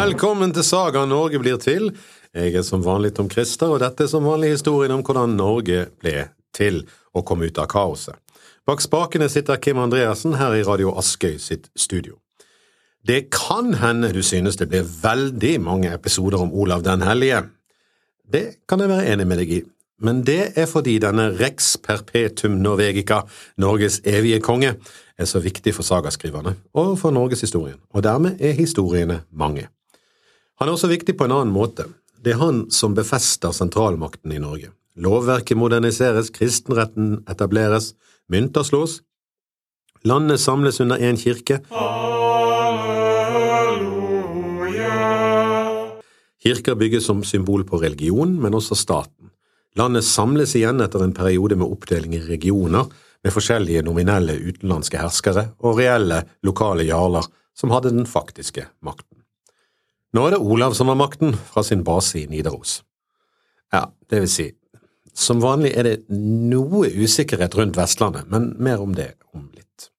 Velkommen til Saga Norge blir til. Jeg er som vanlig Tom Christer, og dette er som vanlig historien om hvordan Norge ble til og kom ut av kaoset. Bak spakene sitter Kim Andreassen her i Radio Askøy sitt studio. Det kan hende du synes det blir veldig mange episoder om Olav den hellige. Det kan jeg være enig med deg i, men det er fordi denne rex perpetum norvegica, Norges evige konge, er så viktig for sagaskriverne og for norgeshistorien, og dermed er historiene mange. Han er også viktig på en annen måte. Det er han som befester sentralmakten i Norge. Lovverket moderniseres, kristenretten etableres, mynter slås, landet samles under én kirke. Kirker bygges som symbol på religion, men også staten. Landet samles igjen etter en periode med oppdeling i regioner, med forskjellige nominelle utenlandske herskere og reelle lokale jarler som hadde den faktiske makten. Nå er det Olav som har makten fra sin base i Nidaros. Ja, det vil si, som vanlig er det noe usikkerhet rundt Vestlandet, men mer om det om litt.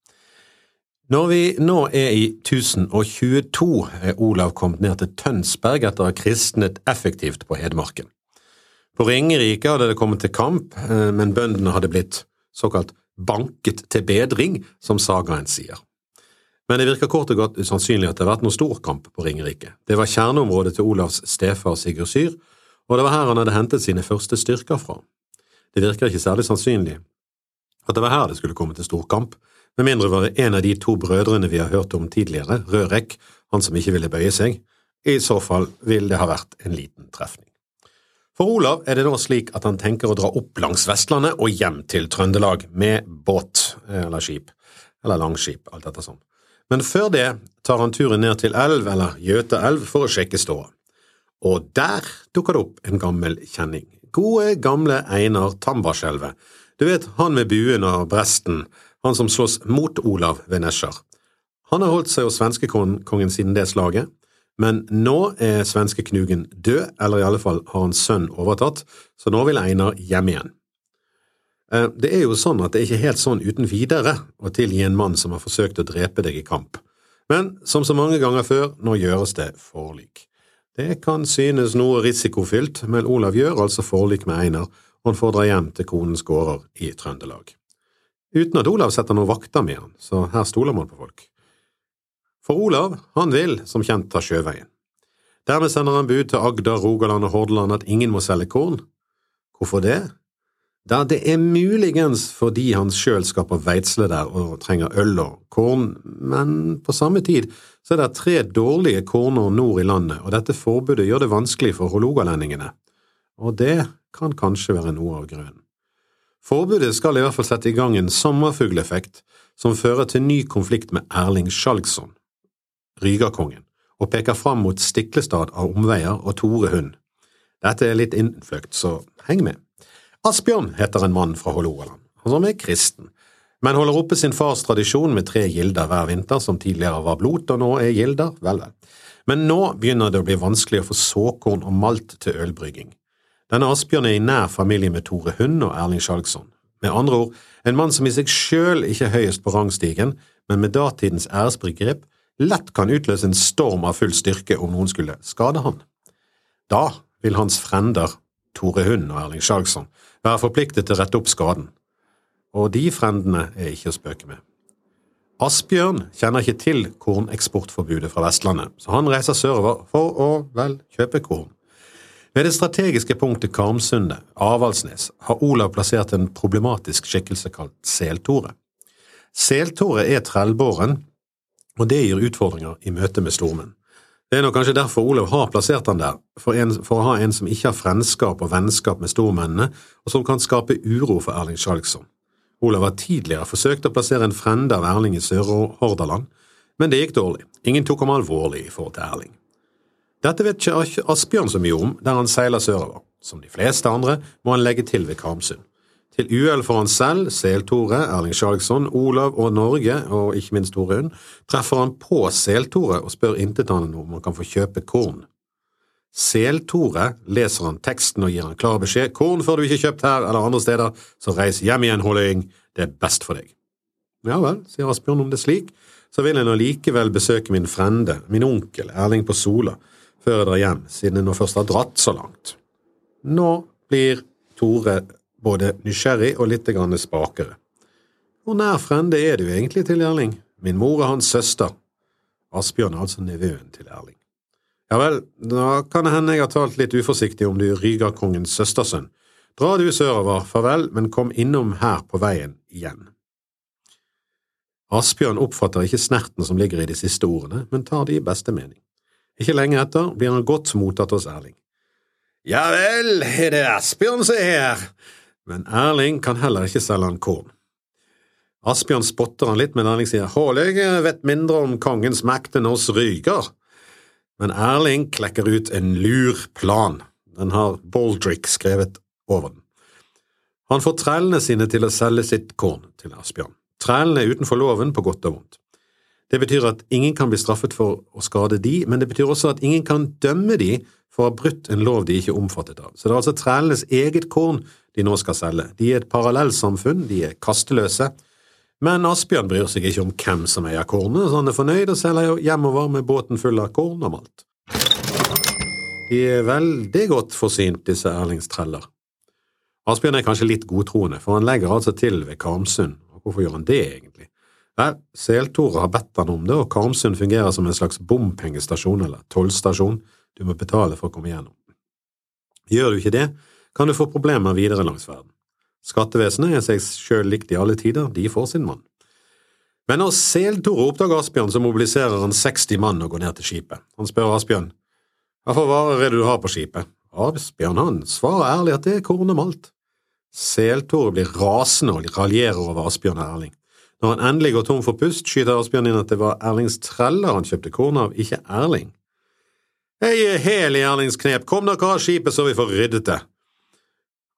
Når vi nå er i 1022, er Olav kommet ned til Tønsberg etter å ha kristnet effektivt på Hedmarken. På Ringerike hadde det kommet til kamp, eh, men bøndene hadde blitt såkalt banket til bedring, som sagaen sier. Men det virker kort og godt usannsynlig at det har vært noen storkamp på Ringerike. Det var kjerneområdet til Olavs stefar Sigurd Syr, og det var her han hadde hentet sine første styrker fra. Det virker ikke særlig sannsynlig at det var her det skulle komme til storkamp, med mindre det var en av de to brødrene vi har hørt om tidligere, Rørek, han som ikke ville bøye seg. I så fall vil det ha vært en liten trefning. For Olav er det nå slik at han tenker å dra opp langs Vestlandet og hjem til Trøndelag med båt eller skip, eller langskip, alt etter sånn. Men før det tar han turen ned til elv eller Gjøtaelv for å sjekke ståa. Og der dukker det opp en gammel kjenning. Gode, gamle Einar Tambarskjelvet. Du vet, han med buen og bresten, han som slåss mot Olav ved Nesjar. Han har holdt seg hos svenskekongen siden det slaget, men nå er svenskeknugen død, eller i alle fall har hans sønn overtatt, så nå vil Einar hjem igjen. Eh, det er jo sånn at det er ikke helt sånn uten videre å tilgi en mann som har forsøkt å drepe deg i kamp, men som så mange ganger før, nå gjøres det forlik. Det kan synes noe risikofylt, men Olav gjør altså forlik med Einar, og han får dra hjem til konens gårder i Trøndelag. Uten at Olav setter noen vakter med han, så her stoler man på folk. For Olav, han vil, som kjent, ta sjøveien. Dermed sender han bud til Agder, Rogaland og Hordaland at ingen må selge korn. Hvorfor det? Da det er muligens fordi han sjøl skal på Veitsle der og trenger øl og korn, men på samme tid så er det tre dårlige korner nord i landet, og dette forbudet gjør det vanskelig for hålogalendingene. Og det kan kanskje være noe av grunnen. Forbudet skal i hvert fall sette i gang en sommerfugleffekt som fører til ny konflikt med Erling Skjalgsson, Rygakongen, og peker fram mot Stiklestad av omveier og Tore Hund. Dette er litt innfløkt, så heng med. Asbjørn heter en mann fra Hålogaland, som er kristen, men holder oppe sin fars tradisjon med tre gilder hver vinter, som tidligere var blot og nå er gilder, vel, vel. Men nå begynner det å bli vanskelig å få såkorn og malt til ølbrygging. Denne Asbjørn er i nær familie med Tore Hund og Erling Skjalgsson. Med andre ord, en mann som i seg sjøl ikke er høyest på rangstigen, men med datidens æresbegrep lett kan utløse en storm av full styrke om noen skulle skade han. Da vil hans frender, Tore Hund og Erling Skjalgsson, være forpliktet til å rette opp skaden. Og de frendene er ikke å spøke med. Asbjørn kjenner ikke til korneksportforbudet fra Vestlandet, så han reiser sørover for å, vel, kjøpe korn. Ved det strategiske punktet Karmsundet, Avaldsnes, har Olav plassert en problematisk skikkelse kalt Seltore. Seltore er trellbåren, og det gir utfordringer i møte med stormenn. Det er nok kanskje derfor Olav har plassert han der, for, en, for, å ha en som ikke har frendskap og vennskap med stormennene, og som kan skape uro for Erling Skjalgsson. Olav har tidligere forsøkt å plassere en frende av Erling i Sør-Hordaland, men det gikk dårlig. Ingen tok ham alvorlig i forhold til Erling. Dette vet ikke Asbjørn så mye om, der han seiler sørover. Som de fleste andre må han legge til ved Karmsund. Til uhell for han selv, Seltore, Erling Skjalgsson, Olav og Norge, og ikke minst Torunn, treffer han på Seltore og spør intetanende om han kan få kjøpe korn. Seltore leser han teksten og gir han klar beskjed, korn får du ikke kjøpt her eller andre steder, så reis hjem igjen, Håling, det er best for deg. Ja vel, sier Asbjørn om det er slik, så vil jeg nå likevel besøke min frende, min onkel Erling på Sola, før jeg drar hjem, siden jeg nå først har dratt så langt. Nå blir Tore både nysgjerrig og litt spakere. Hvor nær frende er du egentlig til Erling? Min mor er hans søster. Asbjørn er altså nevøen til Erling. Ja vel, da kan det hende jeg har talt litt uforsiktig om du Rygakongens søstersønn. Dra du sørover, farvel, men kom innom her på veien igjen. Asbjørn oppfatter ikke snerten som ligger i de siste ordene, men tar de i beste mening. Ikke lenge etter blir han godt mottatt hos Erling. Ja vel, er det Asbjørn som er her? Men Erling kan heller ikke selge han korn. Asbjørn spotter han litt, men Erling sier Håløy vet mindre om kongens makt enn oss ryger. Men Erling klekker ut en lur plan. Den har Baldrick skrevet over den. Han får trellene sine til å selge sitt korn til Asbjørn. Trellene er utenfor loven på godt og vondt. Det betyr at ingen kan bli straffet for å skade de, men det betyr også at ingen kan dømme de for å ha brutt en lov de ikke er omfattet av. Så det er altså trellenes eget korn de nå skal selge. De er et parallellsamfunn, de er kasteløse. Men Asbjørn bryr seg ikke om hvem som eier kornet, så han er fornøyd og selger hjemover med båten full av korn og malt. De er veldig godt forsynt, disse Erlings treller. Asbjørn er kanskje litt godtroende, for han legger altså til ved Karmsund. Hvorfor gjør han det, egentlig? Vel, Seltore har bedt han om det, og Karmsund fungerer som en slags bompengestasjon eller tollstasjon du må betale for å komme gjennom. Gjør du ikke det, kan du få problemer videre langs verden. Skattevesenet er seg sjøl likt i alle tider, de får sin mann. Men når Seltore oppdager Asbjørn, så mobiliserer han 60 mann og går ned til skipet. Han spør Asbjørn, hva for varer er det du har på skipet? Asbjørn han svarer ærlig at det er korn og malt. Seltore blir rasende og raljerer over Asbjørn og Erling. Når han endelig går tom for pust, skyter Asbjørn inn at det var Erlings treller han kjøpte korn av, ikke Erling. Jeg er hel i Erlings knep, kom dere av skipet så vi får ryddet det.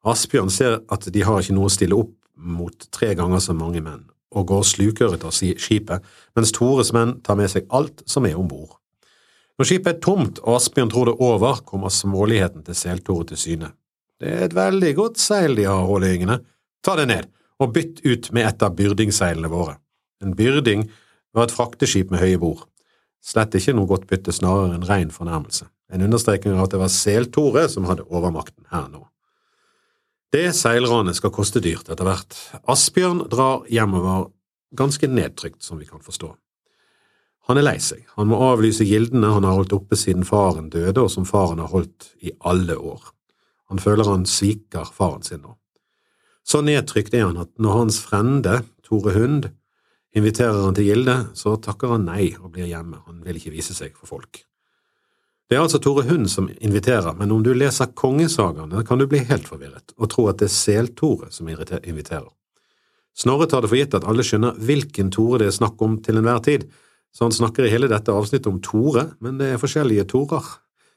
Asbjørn ser at de har ikke noe å stille opp mot tre ganger så mange menn, og går slukøret av skipet, mens Tores menn tar med seg alt som er om bord. Når skipet er tomt og Asbjørn tror det er over, kommer småligheten til Seltore til syne. Det er et veldig godt seil de har, Håløyingene. Ta det ned, og bytt ut med et av byrdingseilene våre. En byrding var et frakteskip med høye bord. Slett ikke noe godt bytte, snarere en rein fornærmelse. En understreking av at det var Sel-Tore som hadde overmakten her nå. Det seilranet skal koste dyrt etter hvert. Asbjørn drar hjemover ganske nedtrykt, som vi kan forstå. Han er lei seg, han må avlyse gildene han har holdt oppe siden faren døde, og som faren har holdt i alle år. Han føler han sviker faren sin nå. Så nedtrykt er han at når hans frende, Tore Hund, inviterer han til gilde, så takker han nei og blir hjemme, han vil ikke vise seg for folk. Det er altså Tore Hund som inviterer, men om du leser kongesagaene, kan du bli helt forvirret og tro at det er Sel-Tore som inviterer. Snorre tar det for gitt at alle skjønner hvilken Tore det er snakk om til enhver tid, så han snakker i hele dette avsnittet om Tore, men det er forskjellige Torer.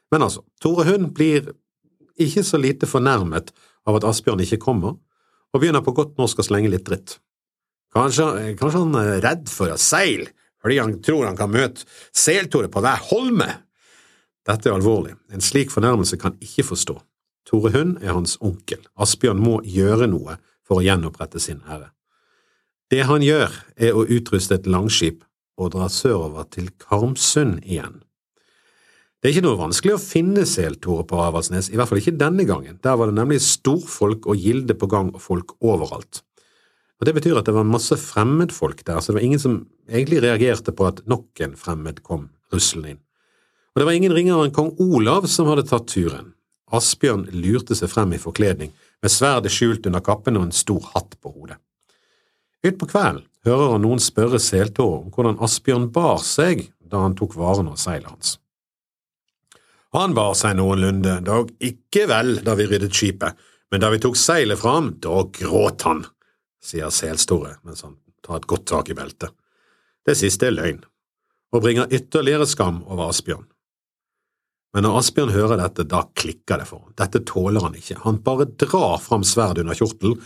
Men altså, Tore Hund blir ikke så lite fornærmet av at Asbjørn ikke kommer, og begynner på godt norsk å slenge litt dritt. Kanskje, kanskje han er redd for å seile, fordi han tror han kan møte Seltore på hver holme? Dette er alvorlig, en slik fornærmelse kan ikke forstå. Tore Hund er hans onkel, Asbjørn må gjøre noe for å gjenopprette sin ære. Det han gjør, er å utruste et langskip og dra sørover til Karmsund igjen. Det er ikke noe vanskelig å finne seltore på Avaldsnes, i hvert fall ikke denne gangen. Der var det nemlig storfolk og gilde på gang og folk overalt. Og Det betyr at det var masse fremmedfolk der, så det var ingen som egentlig reagerte på at nok en fremmed kom ruslende inn. Og det var ingen ringere enn kong Olav som hadde tatt turen. Asbjørn lurte seg frem i forkledning, med sverdet skjult under kappen og en stor hatt på hodet. Utpå kvelden hører han noen spørre Seltåre om hvordan Asbjørn bar seg da han tok varene og seilet hans. Han bar seg noenlunde, dog ikke vel da vi ryddet skipet, men da vi tok seilet fram, da gråt han, sier Selstore mens han tar et godt tak i beltet. Det siste er løgn, og bringer ytterligere skam over Asbjørn. Men når Asbjørn hører dette, da klikker det for ham. Dette tåler han ikke. Han bare drar fram sverdet under kjortelen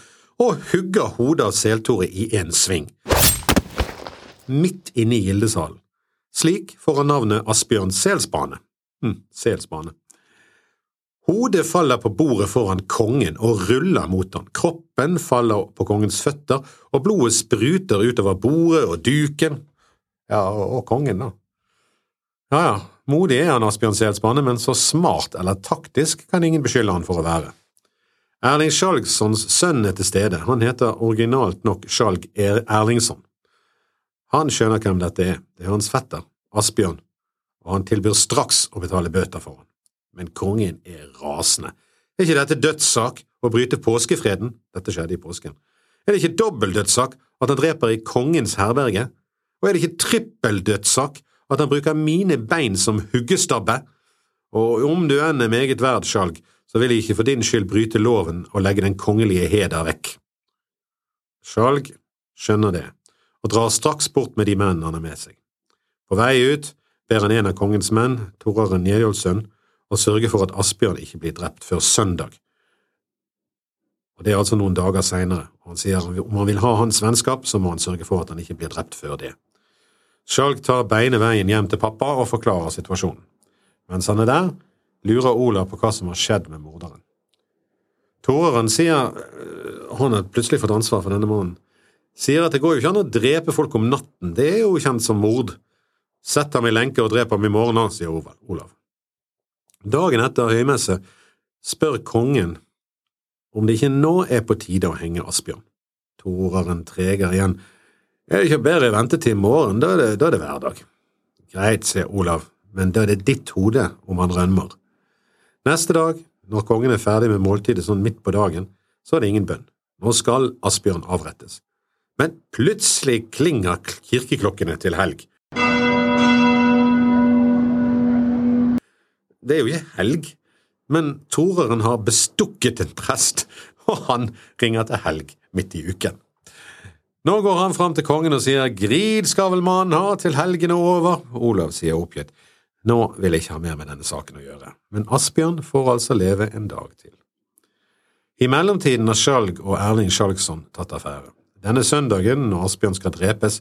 og hugger hodet av Seltore i en sving. Midt inne i gildesalen. Slik får han navnet Asbjørn Selsbane. Hm, Selsbane. Hodet faller på bordet foran kongen og ruller mot han. Kroppen faller på kongens føtter, og blodet spruter utover bordet og duken. Ja, og, kongen, da. Ja ja, modig er han Asbjørn Selsbane, men så smart eller taktisk kan ingen beskylde han for å være. Erling Skjalgssons sønn er til stede, han heter originalt nok Skjalg Erlingsson. Han skjønner hvem dette er, det er hans fetter, Asbjørn, og han tilbyr straks å betale bøter for han. Men kongen er rasende. Er ikke dette dødssak å bryte påskefreden? Dette skjedde i påsken. Er det ikke dobbeltdødssak at han dreper i kongens herberge? Og er det ikke trippeldødssak at han bruker mine bein som huggestabbe? Og om du enn er meget verd, Skjalg, så vil jeg ikke for din skyld bryte loven og legge den kongelige heder vekk. Skjalg skjønner det, og drar straks bort med de mennene han har med seg. På vei ut ber han en av kongens menn, Toraren Njedjolfsønn, å sørge for at Asbjørn ikke blir drept før søndag. Og Det er altså noen dager seinere, og han sier at om han vil ha hans vennskap, så må han sørge for at han ikke blir drept før det. Skjalg tar beine veien hjem til pappa og forklarer situasjonen. Mens han er der, lurer Olav på hva som har skjedd med morderen. Toreren sier øh, Han har plutselig fått ansvar for denne mannen. Sier at det går jo ikke an å drepe folk om natten, det er jo kjent som mord. Sett ham i lenke og drep ham i morgen, sier Olav. Dagen etter høymesse spør kongen om det ikke nå er på tide å henge Asbjørn. Toreren treger igjen. Det ikke bedre å vente til i morgen, da er det, da er det hverdag. Greit, sier Olav, men da er det ditt hode om han rømmer. Neste dag, når kongen er ferdig med måltidet sånn midt på dagen, så er det ingen bønn. Nå skal Asbjørn avrettes. Men plutselig klinger kirkeklokkene til helg. Det er jo ikke helg, men toreren har bestukket en prest, og han ringer til helg midt i uken. Nå går han fram til kongen og sier Grid skal vel mannen ha til helgen er over. Olav sier oppgitt nå vil jeg ikke ha mer med denne saken å gjøre, men Asbjørn får altså leve en dag til. I mellomtiden har Skjalg og Erling Skjalgsson tatt affære. Denne søndagen, når Asbjørn skal drepes,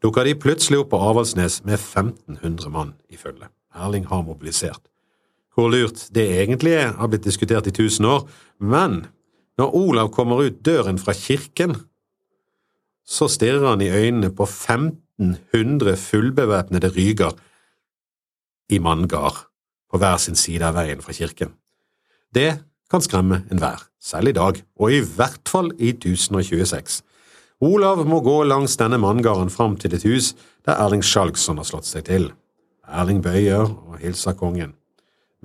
dukker de plutselig opp på Avaldsnes med 1500 mann i følge. Erling har mobilisert. Hvor lurt det egentlig er, har blitt diskutert i tusen år, men når Olav kommer ut døren fra kirken, så stirrer han i øynene på 1500 fullbevæpnede ryger i manngard på hver sin side av veien fra kirken. Det kan skremme enhver, selv i dag, og i hvert fall i 1026. Olav må gå langs denne manngarden fram til et hus der Erling Skjalgsson har slått seg til. Erling bøyer og hilser kongen.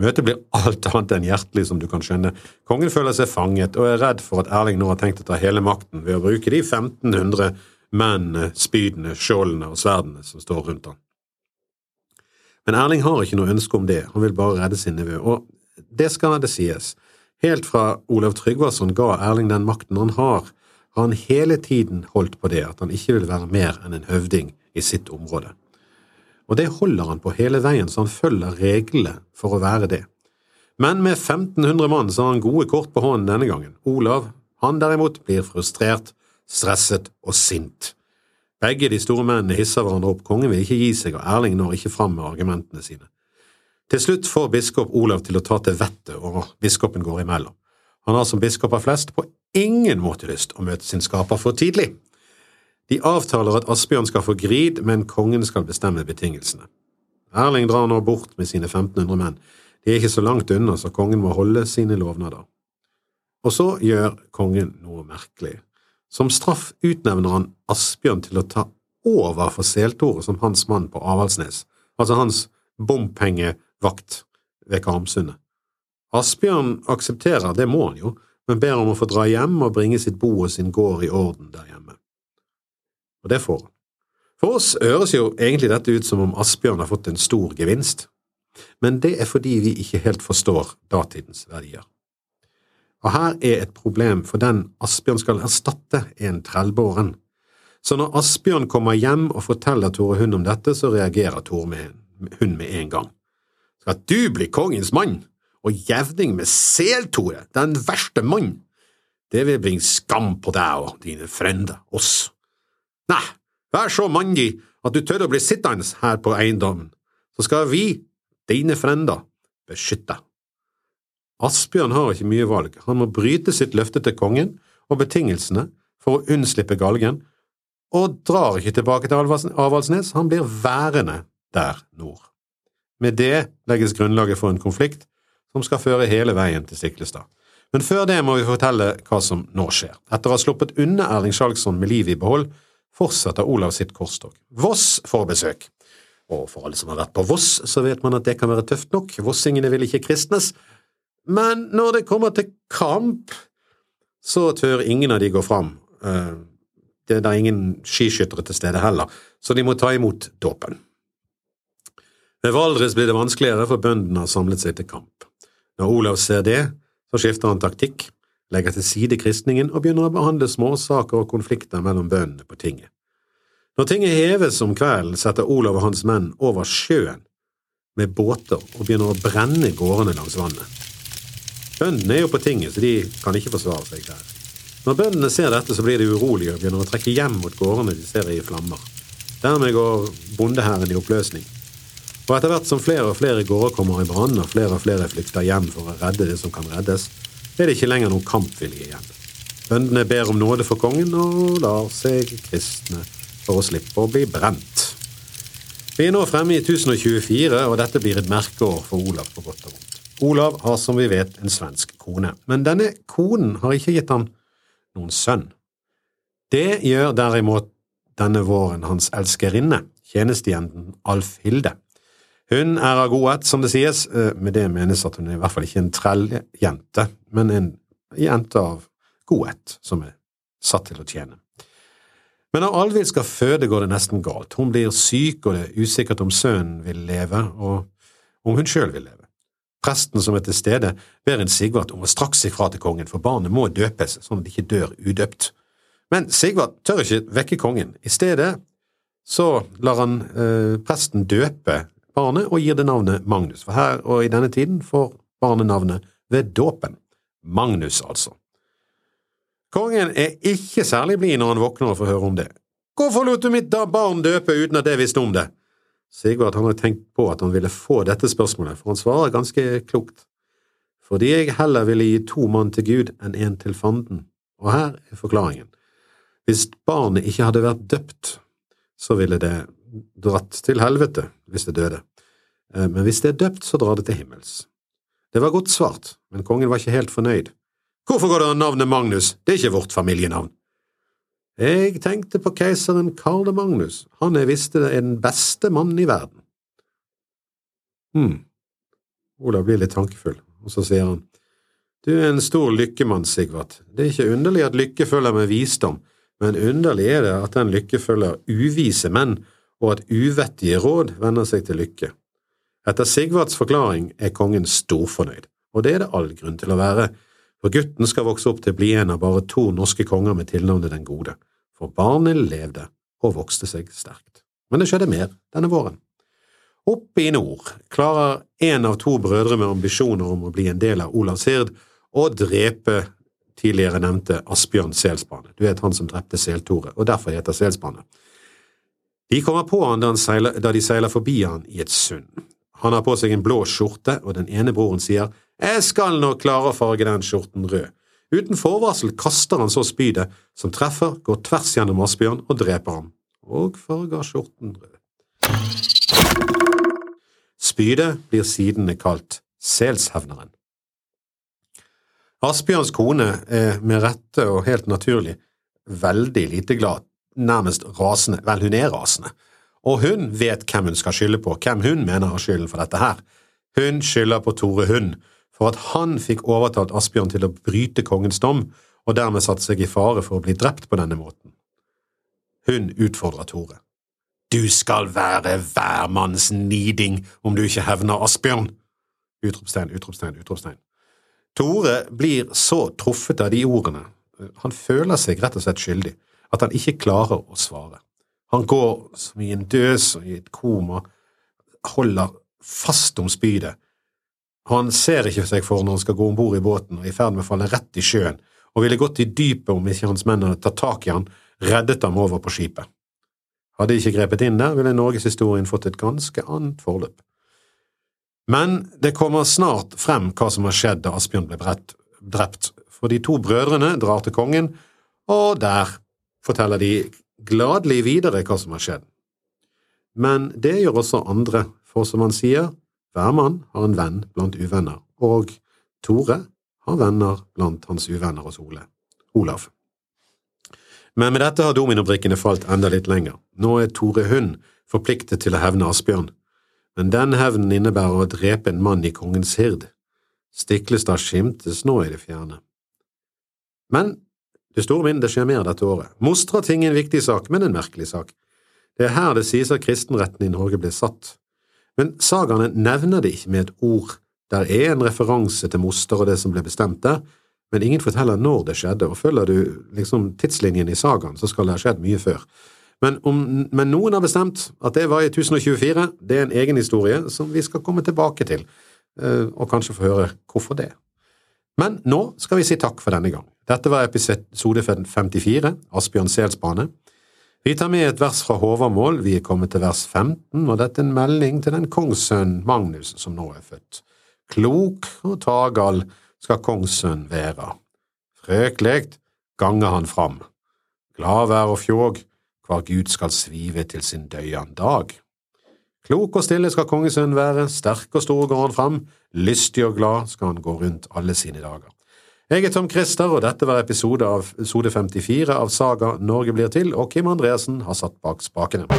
Møtet blir alt annet enn hjertelig, som du kan skjønne. Kongen føler seg fanget og er redd for at Erling nå har tenkt å ta hele makten ved å bruke de 1500 mennene, spydene, skjoldene og sverdene som står rundt ham. Men Erling har ikke noe ønske om det, han vil bare redde sin nevø, og det skal det sies. Helt fra Olav Tryggvason ga Erling den makten han har, har han hele tiden holdt på det at han ikke vil være mer enn en høvding i sitt område. Og det holder han på hele veien, så han følger reglene for å være det. Men med 1500 mann så har han gode kort på hånden denne gangen. Olav, han derimot, blir frustrert, stresset og sint. Begge de store mennene hisser hverandre opp, kongen vil ikke gi seg, og Erling når ikke fram med argumentene sine. Til slutt får biskop Olav til å ta til vettet, og biskopen går imellom. Han har som biskoper flest på ingen måte lyst å møte sin skaper for tidlig. De avtaler at Asbjørn skal få grid, men kongen skal bestemme betingelsene. Erling drar nå bort med sine 1500 menn. De er ikke så langt unna, så kongen må holde sine lovnader. Og så gjør kongen noe merkelig. Som straff utnevner han Asbjørn til å ta over for Seltore som hans mann på Avaldsnes, altså hans bompengevakt ved Karmsundet. Asbjørn aksepterer, det må han jo, men ber om å få dra hjem og bringe sitt bo og sin gård i orden der. Det får han. For oss høres jo egentlig dette ut som om Asbjørn har fått en stor gevinst, men det er fordi vi ikke helt forstår datidens verdier. Og her er et problem, for den Asbjørn skal erstatte, en trellbåren. Så når Asbjørn kommer hjem og forteller Tore Hund om dette, så reagerer Tore med, Hund med en gang. Skal du bli kongens mann, og jevning med Sel-Tore, den verste mann? Det vil bringe skam på deg og dine frender, oss. Nei, vær så mandig at du tør å bli sittende her på eiendommen, så skal vi, dine frender, beskytte deg. Asbjørn har ikke mye valg, han må bryte sitt løfte til kongen og betingelsene for å unnslippe galgen, og drar ikke tilbake til Avaldsnes, han blir værende der nord. Med det legges grunnlaget for en konflikt som skal føre hele veien til Stiklestad. Men før det må vi fortelle hva som nå skjer. Etter å ha sluppet unna Erling Skjalgsson med livet i behold, fortsetter Olav sitt korstog. Voss får besøk. Og for alle som har vært på Voss, så vet man at det kan være tøft nok. Vossingene vil ikke kristnes. Men når det kommer til kamp, så tør ingen av de gå fram. Eh, det er da ingen skiskyttere til stede heller, så de må ta imot dåpen. Ved Valdres blir det vanskeligere, for bøndene har samlet seg til kamp. Når Olav ser det, så skifter han taktikk, legger til side kristningen og begynner å behandle småsaker og konflikter mellom bøndene på tinget. Når tinget heves om kvelden, setter Olav og hans menn over sjøen med båter og begynner å brenne gårdene langs vannet. Bøndene er jo på tinget, så de kan ikke forsvare seg der. Når bøndene ser dette, så blir de urolige og begynner å trekke hjem mot gårdene de ser i flammer. Dermed går bondehæren i oppløsning. Og etter hvert som flere og flere gårder kommer i brann, og flere og flere flykter hjem for å redde det som kan reddes, er det ikke lenger noen kampvilje igjen. Bøndene ber om nåde for kongen og lar seg kristne for å slippe å bli brent. Vi er nå fremme i 1024, og dette blir et merkeår for Olav på godt og vondt. Olav har som vi vet en svensk kone, men denne konen har ikke gitt ham noen sønn. Det gjør derimot denne våren hans elskerinne, tjenestejenten Alfhilde. Hun er av godhet, som det sies, eh, med det menes at hun er i hvert fall ikke en trelljente, men en jente av godhet, som er satt til å tjene. Men når Alvhild skal føde, går det nesten galt. Hun blir syk, og det er usikkert om sønnen vil leve, og om hun sjøl vil leve. Presten som er til stede, ber en Sigvart om å straks fra til kongen, for barnet må døpes sånn at det ikke dør udøpt. Men Sigvart tør ikke vekke kongen. I stedet så lar han eh, presten døpe barnet og gir det navnet Magnus, for her og i denne tiden får barnet navnet ved dåpen. Magnus, altså. Kongen er ikke særlig blid når han våkner og får høre om det. Hvorfor lot du mitt barn døpe uten at jeg visste om det? Sigvart har tenkt på at han ville få dette spørsmålet, for han svarer ganske klokt. Fordi jeg heller ville gi to mann til Gud enn én til fanden, og her er forklaringen. Hvis barnet ikke hadde vært døpt, så ville det dratt til helvete hvis det døde, eh, men hvis det er døpt, så drar det til himmels. Det var godt svart, men kongen var ikke helt fornøyd. Hvorfor går det an navnet Magnus, det er ikke vårt familienavn. Jeg tenkte på keiseren Karl Magnus, han jeg visste er den beste mannen i verden. Hm, Olav blir litt tankefull, og så sier han, du er en stor lykkemann, Sigvart, det er ikke underlig at lykke følger med visdom, men underlig er det at den lykke følger uvise menn, og at uvettige råd vender seg til lykke. Etter Sigvards forklaring er kongen storfornøyd, og det er det all grunn til å være, for gutten skal vokse opp til å bli en av bare to norske konger med tilnavnet Den gode for barnet levde og vokste seg sterkt. Men det skjedde mer denne våren. Oppe i nord klarer en av to brødre med ambisjoner om å bli en del av Olavs hird å drepe tidligere nevnte Asbjørn Selsbane. Du vet han som drepte Seltore, og derfor heter Selsbane. De kommer på han da, han seiler, da de seiler forbi han i et sund. Han har på seg en blå skjorte, og den ene broren sier Jeg skal nok klare å farge den skjorten rød. Uten forvarsel kaster han så spydet, som treffer, går tvers gjennom Asbjørn og dreper ham, og farger skjorten rød. Spydet blir siden kalt Selshevneren. Asbjørns kone er med rette og helt naturlig veldig lite glad, nærmest rasende, vel, hun er rasende, og hun vet hvem hun skal skylde på, hvem hun mener har skylden for dette her. Hun skylder på Tore Hund, for at han fikk overtalt Asbjørn til å bryte kongens dom, og dermed satte seg i fare for å bli drept på denne måten. Hun utfordrer Tore. Du skal være hvermanns niding om du ikke hevner Asbjørn! Utropstegn, utropstegn, utropstegn. Tore blir så truffet av de ordene, han føler seg rett og slett skyldig, at han ikke klarer å svare. Han går som i en døs og i et koma, holder fast om spydet, han ser ikke seg for når han skal gå om bord i båten og er i ferd med å falle rett i sjøen, og ville gått i dypet om ikke hans menn hadde tatt tak i han, reddet ham over på skipet. Hadde de ikke grepet inn der, ville norgeshistorien fått et ganske annet forløp. Men det kommer snart frem hva som har skjedd da Asbjørn ble drept, for de to brødrene drar til kongen, og der forteller de gladelig videre hva som har skjedd. Men det gjør også andre, for som han sier, hver mann har en venn blant uvenner, og Tore har venner blant hans uvenner hos Ole. Olav. Men med dette har dominobrikkene falt enda litt lenger. Nå er Tore Hund forpliktet til å hevne Asbjørn, men den hevnen innebærer å drepe en mann i kongens hird. Stiklestad skimtes nå i det fjerne. Men det store det skjer mer dette året. Mostrating er en viktig sak, men en merkelig sak. Det er her det sies at kristenretten i Norge ble satt. Men sagaene nevner det ikke med et ord. Der er en referanse til Moster og det som ble bestemt der, men ingen forteller når det skjedde, og følger du liksom tidslinjen i sagaen, så skal det ha skjedd mye før. Men, om, men, noen har bestemt at det var i 1024. Det er en egen historie som vi skal komme tilbake til, eh, og kanskje få høre hvorfor det. Men nå skal vi si takk for denne gang. Dette var episode 54, Asbjørn Selsbane. Vi tar med et vers fra Håvamål, vi er kommet til vers 15, og dette er en melding til den kongssønn Magnus som nå er født. Klok og tagal skal kongssønn være. Frøklegt ganger han fram. Glad vær og fjåg, hvar Gud skal svive til sin døyan dag. Klok og stille skal kongesønnen være, sterk og stor går han fram, lystig og glad skal han gå rundt alle sine dager. Jeg er Tom Christer, og dette var episode av episode 54 av Saga Norge blir til, og Kim Andreassen har satt bak spakene.